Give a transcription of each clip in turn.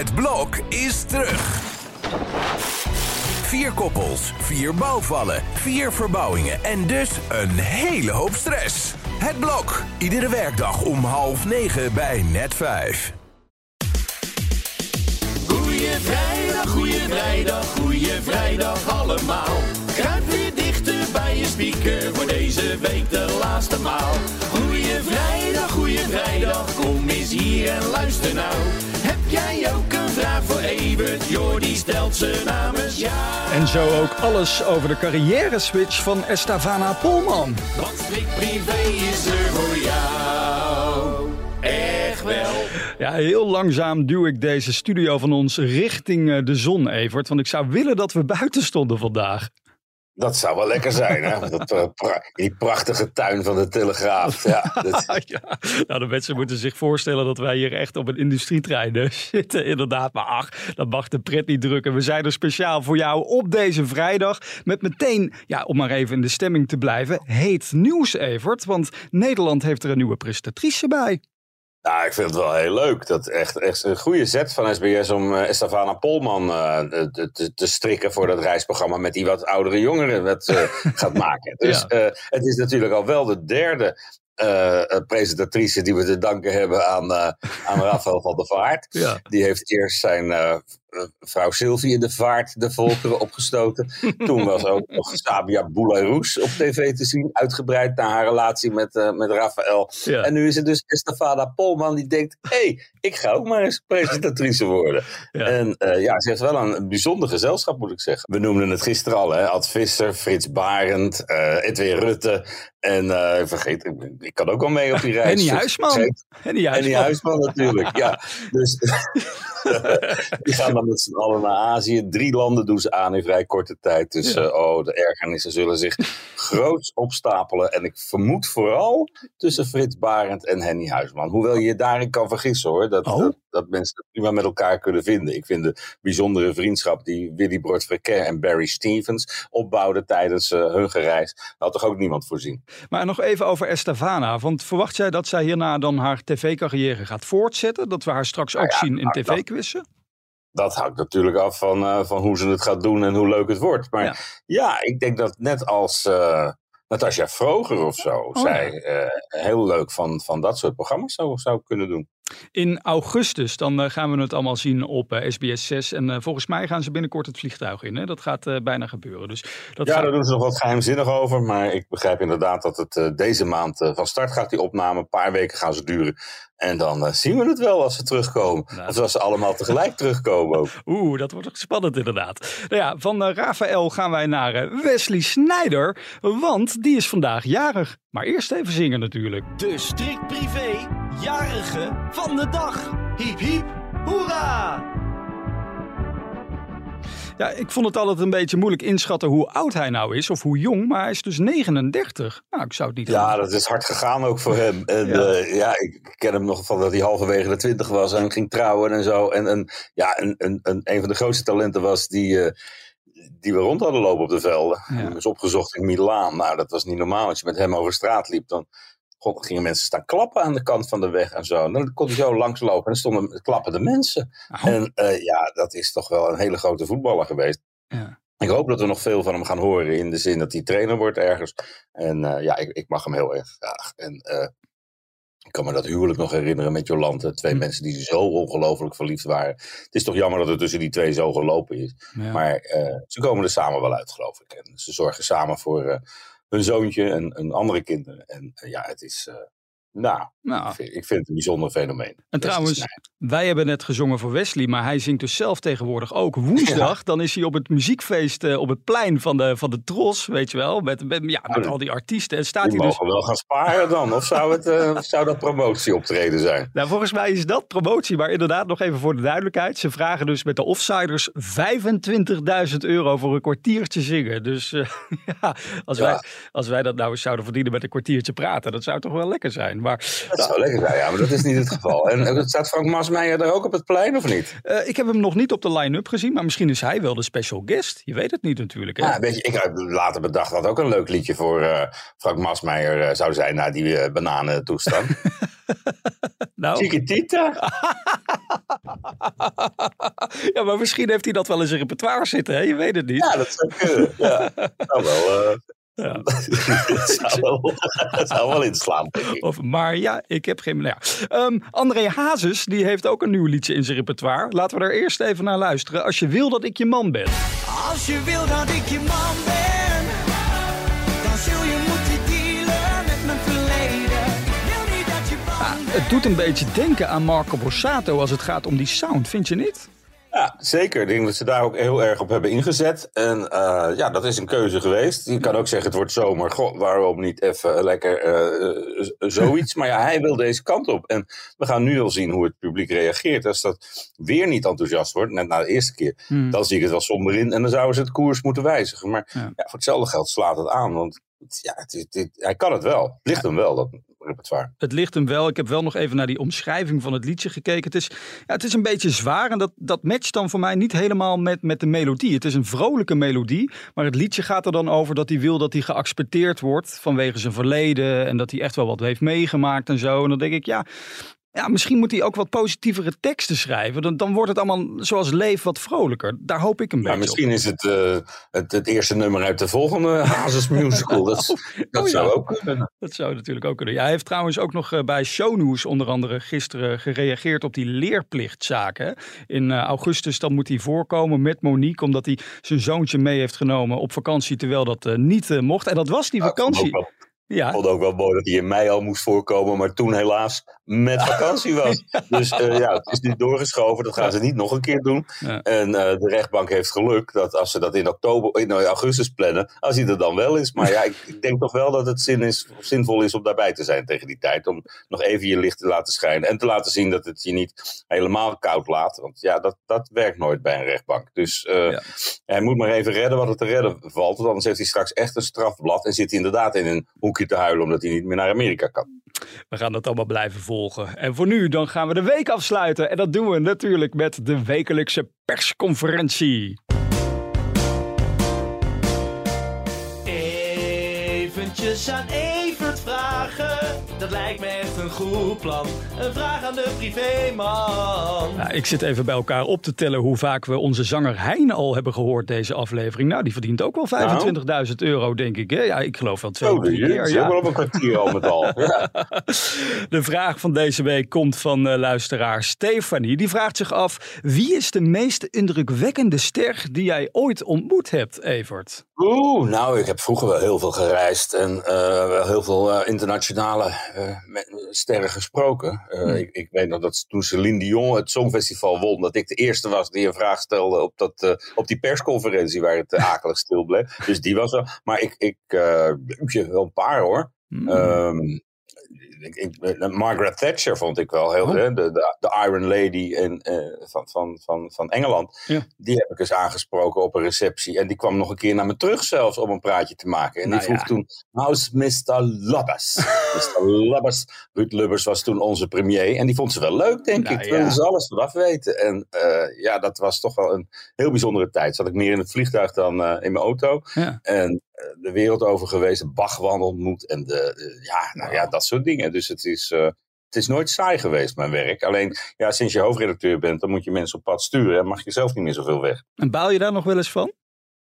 Het blok is terug. Vier koppels, vier bouwvallen, vier verbouwingen en dus een hele hoop stress. Het blok, iedere werkdag om half negen bij net vijf. Goeie vrijdag, goeie vrijdag, goeie vrijdag allemaal. Jordi stelt ze namens jou. En zo ook alles over de carrière-switch van Estavana Polman. Strik Privé is er voor jou. Echt wel. Ja, heel langzaam duw ik deze studio van ons richting eh, de zon, Evert. Want ik zou willen dat we buiten stonden vandaag. Dat zou wel lekker zijn, hè? Dat, eh, pra- die prachtige tuin van de Telegraaf. Ja, dat, ja, nou, de mensen moeten zich voorstellen dat wij hier echt op een industrietrein eh, zitten. Inderdaad, maar ach, dat mag de pret niet drukken. We zijn er speciaal voor jou op deze vrijdag. Met meteen, ja, om maar even in de stemming te blijven, heet nieuws, Evert. Want Nederland heeft er een nieuwe prestatrice bij. Nou, ik vind het wel heel leuk. Dat echt, echt een goede zet van SBS om eh, Estavana Polman eh, te, te, te strikken voor dat reisprogramma met die wat oudere jongeren dat eh, gaat maken. Dus Ja. eh, het is natuurlijk al wel de derde eh, eh, presentatrice die we te danken hebben aan, eh aan Rafael van der Vaart. Ja. Die heeft eerst zijn eh, eh, vrouw Sylvie in de vaart de volkeren opgestoten. Toen was ook nog Sabia Boularus op tv te zien. Uitgebreid naar haar relatie met, eh, met Rafael. Ja. En nu is het dus Estefana Polman die denkt... hé, hey, ik ga ook maar eens presentatrice worden. Ja. En eh, ja, ze heeft wel een bijzonder gezelschap, moet ik zeggen. We noemden het gisteren al, hè. Ad Visser, Frits Barend, eh Edwin Rutte... En eh, vergeet, ik, ik kan ook wel mee op die reis. Henny Huisman. Vergeet- Henny Huisman. Huisman natuurlijk, ja. Dus die gaan dan met z'n allen naar Azië. Drie landen doen ze aan in vrij korte tijd. Dus Ja. eh, oh, de ergernissen zullen zich groots opstapelen. En ik vermoed vooral tussen Frits Barend en Henny Huisman. Hoewel je je daarin kan vergissen hoor. Dat, Oh. dat, dat mensen het prima met elkaar kunnen vinden. Ik vind de bijzondere vriendschap die Willy Brodfrequet en Barry Stevens opbouwden tijdens eh, hun gereis. Daar had toch ook niemand voorzien. Maar nog even over Estavana. Want verwacht jij dat zij hierna dan haar tv-carrière gaat voortzetten? Dat we haar straks ook Nou ja, zien in nou, dat- tv-quizzen? dat hangt natuurlijk af van, eh, van hoe ze het gaat doen en hoe leuk het wordt. Maar Ja. ja, ik denk dat net als eh Natasja Vroger of zo, Oh, zij heel leuk van, van dat soort programma's zou, zou kunnen doen. In augustus, dan eh, gaan we het allemaal zien op eh, SBS 6. En eh, volgens mij gaan ze binnenkort het vliegtuig in. Hè? Dat gaat eh, bijna gebeuren. Dus dat ja, gaat- daar doen ze nog wat geheimzinnig over. Maar ik begrijp inderdaad dat het eh, deze maand eh, van start gaat, die opname. Een paar weken gaan ze duren. En dan eh, zien we het wel als ze terugkomen. Nou. Of als ze allemaal tegelijk terugkomen ook. Oeh, dat wordt spannend inderdaad. Nou ja, van eh, Rafael gaan wij naar eh, Wesley Snijder. Want die is vandaag jarig. Maar eerst even zingen natuurlijk. De Strik Privé jarige van de dag. Hiep hiep, hoera! Ja, ik vond het altijd een beetje moeilijk inschatten hoe oud hij nou is. Of hoe jong. Maar hij is dus 39. Nou, ik zou het niet Ja, hebben. dat is hard gegaan ook voor hem. En Ja. ja, ja ik ken hem nog van dat hij halverwege de twintig was en ging trouwen en zo. En, en ja, een, een, een, een van de grootste talenten was die, eh, die we rond hadden lopen op de velden. Ja. Hij was opgezocht in Milaan. Nou, dat was niet normaal. Als je met hem over straat liep, dan god, gingen mensen staan klappen aan de kant van de weg en zo. En dan kon hij zo langslopen en dan stonden klappende mensen. Oh, En eh, ja, dat is toch wel een hele grote voetballer geweest. ja. Ik hoop dat we nog veel van hem gaan horen in de zin dat hij trainer wordt ergens. En eh, ja, ik, ik mag hem heel erg graag. En eh, ik kan me dat huwelijk nog herinneren met Jolante. Twee Hm. mensen die zo ongelooflijk verliefd waren. Het is toch jammer dat het tussen die twee zo gelopen is. Ja. Maar eh, ze komen er samen wel uit, geloof ik. En ze zorgen samen voor eh, hun zoontje en, en andere kinderen. En eh, ja, het is... nou, Nou, ik, vind, ik vind het een bijzonder fenomeen. En Wesley trouwens, wij hebben net gezongen voor Wesley, maar hij zingt dus zelf tegenwoordig ook. Woensdag, dan is hij op het muziekfeest eh, op het plein van de, van de Tros, weet je wel. Met, met, ja, met al die artiesten. En staat Die hij dus... wel gaan sparen dan. Of zou, het, of zou dat promotieoptreden zijn? Nou, volgens mij is dat promotie, maar inderdaad nog even voor de duidelijkheid. Ze vragen dus met de offsiders 25.000 euro voor een kwartiertje zingen. Dus eh, ja, als, Ja. Wij, als wij dat nou eens zouden verdienen met een kwartiertje praten, dat zou toch wel lekker zijn. Maar Dat zou lekker zijn, ja, maar dat is niet het geval. En eh, staat Frank Masmeijer daar ook op het plein of niet? eh, ik heb hem nog niet op de line-up gezien, maar misschien is hij wel de special guest. Je weet het niet natuurlijk. Hè? Ja, weet je, ik heb later bedacht dat ook een leuk liedje voor eh, Frank Masmeijer zou zijn na die bananen toestand. Nou, Chiquitita? ja, maar misschien heeft hij dat wel in zijn repertoire zitten, hè? je weet het niet. Ja, dat zou kunnen. Ja. Nou, wel, Ja. dat zou wel, dat zou wel inslaan, denk ik. Of, maar ja, ik heb geen... Nou ja. Ehm, André Hazes, die heeft ook een nieuw liedje in zijn repertoire. Laten we daar eerst even naar luisteren. Als je wil dat ik je man ben. Als je wil dat ik je man ben, dan zul je moeten dealen met mijn verleden. Ik wil niet dat je bang bent. Het doet een beetje denken aan Marco Borsato als het gaat om die sound, vind je niet? Ja, zeker. Ik denk dat ze daar ook heel erg op hebben ingezet. En eh, ja, dat is een keuze geweest. Je kan ook zeggen, het wordt zomer. Goh, waarom niet even lekker eh, z- zoiets? Maar ja, hij wil deze kant op. En we gaan nu al zien hoe het publiek reageert. Als dat weer niet enthousiast wordt, net na de eerste keer, dan zie ik het wel somber in. En dan zouden ze het koers moeten wijzigen. Maar Ja. ja. voor hetzelfde geld slaat het aan. Want ja, het, hij kan het wel. Het ligt hem wel, dat Het ligt hem wel. Ik heb wel nog even naar die omschrijving van het liedje gekeken. Het is, ja, het is een beetje zwaar en dat, dat matcht dan voor mij niet helemaal met, met de melodie. Het is een vrolijke melodie, maar het liedje gaat er dan over dat hij wil dat hij geaccepteerd wordt vanwege zijn verleden en dat hij echt wel wat heeft meegemaakt en zo. En dan denk ik, ja, ja misschien moet hij ook wat positievere teksten schrijven. Dan, dan wordt het allemaal zoals Leef wat vrolijker. Daar hoop ik een Maar beetje op. misschien is het, eh, het het eerste nummer uit de volgende Hazes musical. Dat, is- dat Oh ja. zou ook kunnen. Dat zou natuurlijk ook kunnen. Ja, hij heeft trouwens ook nog eh, bij Shownews onder andere gisteren gereageerd op die leerplichtzaken. In eh, augustus dan moet hij voorkomen met Monique, omdat hij zijn zoontje mee heeft genomen op vakantie, terwijl dat niet mocht. En dat was die vakantie. Ja, Ik vond ook wel mooi dat hij in mei al moest voorkomen, maar toen helaas met vakantie was. Dus eh, ja, het is nu doorgeschoven. Dat gaan ze niet nog een keer doen. Ja. En eh, de rechtbank heeft geluk dat als ze dat in oktober, in augustus plannen, als hij er dan wel is. Maar ja, ik, ik denk toch wel dat het zin is, zinvol is om daarbij te zijn tegen die tijd. Om nog even je licht te laten schijnen. En te laten zien dat het je niet helemaal koud laat. Want ja, dat, dat werkt nooit bij een rechtbank. Dus eh, hij moet maar even redden wat er te redden valt. Want anders heeft hij straks echt een strafblad. En zit hij inderdaad in een hoekje te huilen omdat hij niet meer naar Amerika kan. we gaan dat allemaal blijven volgen. En voor nu, dan gaan we de week afsluiten. En dat doen we natuurlijk met de wekelijkse persconferentie. Eventjes aan dat lijkt me echt een goed plan. Een vraag aan de privéman. Nou, ik zit even bij elkaar op te tellen hoe vaak we onze zanger Hein al hebben gehoord deze aflevering. Nou, die verdient ook wel 25.000 euro, denk ik. Hè? Ja, ik geloof wel twee Oh, keer. is Ja. wel op een kwartier al met al. Ja. De vraag van deze week komt van eh, luisteraar Stefanie. Die vraagt zich af, wie is de meest indrukwekkende ster die jij ooit ontmoet hebt, Evert? Oeh, nou, ik heb vroeger wel heel veel gereisd en eh, wel heel veel eh, internationale eh, me- sterren gesproken. Eh, ik, ik weet nog dat toen Celine Dion het Songfestival won, dat ik de eerste was die een vraag stelde op, dat, eh, op die persconferentie waar het akelig stil bleef. Dus die was er. Maar ik, ik je, wel een paar hoor. Hmm. Ehm, ik, ik, eh, Margaret Thatcher vond ik wel heel, Oh. hè, de, de, de Iron Lady eh, van, van, van, van Engeland. Ja. Die heb ik eens aangesproken op een receptie. En die kwam nog een keer naar me terug zelfs om een praatje te maken. En Nou die vroeg ja. toen, how's Mr. Lubbers? Mr. Lubbers, Ruud Lubbers was toen onze premier. En die vond ze wel leuk, denk Nou ik. ja. Ze alles vanaf weten. En eh, ja, dat was toch wel een heel bijzondere tijd. Zat ik meer in het vliegtuig dan in mijn auto. Ja. En de wereld over geweest, een Bachwan ontmoet en de, de- ja, nou ja, dat soort dingen. Dus het is, eh, het is nooit saai geweest, mijn werk. Alleen, ja, sinds je hoofdredacteur bent, dan moet je mensen op pad sturen en mag je zelf niet meer zoveel weg. En baal je daar nog wel eens van?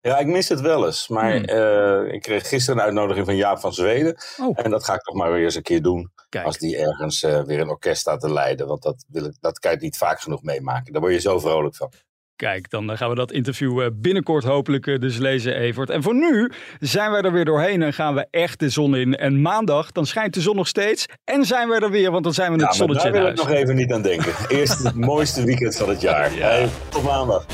Ja, ik mis het wel eens. Maar Hmm. eh, ik kreeg gisteren een uitnodiging van Jaap van Zweden. Oh, En dat ga ik toch maar weer eens een keer doen. kijk. Als die ergens eh, weer een orkest staat te leiden. Want dat, wil ik, dat kan je niet vaak genoeg meemaken. Daar word je zo vrolijk van. Kijk, dan eh, gaan we dat interview eh, binnenkort hopelijk eh, dus lezen, Evert. En voor nu zijn wij er weer doorheen en gaan we echt de zon in. En maandag, dan schijnt de zon nog steeds. En zijn we er weer, want dan zijn we Ja, het zonnetje daar in wil ik nog even niet aan denken. Eerst het mooiste weekend van het jaar. Ja. Hey, tot maandag.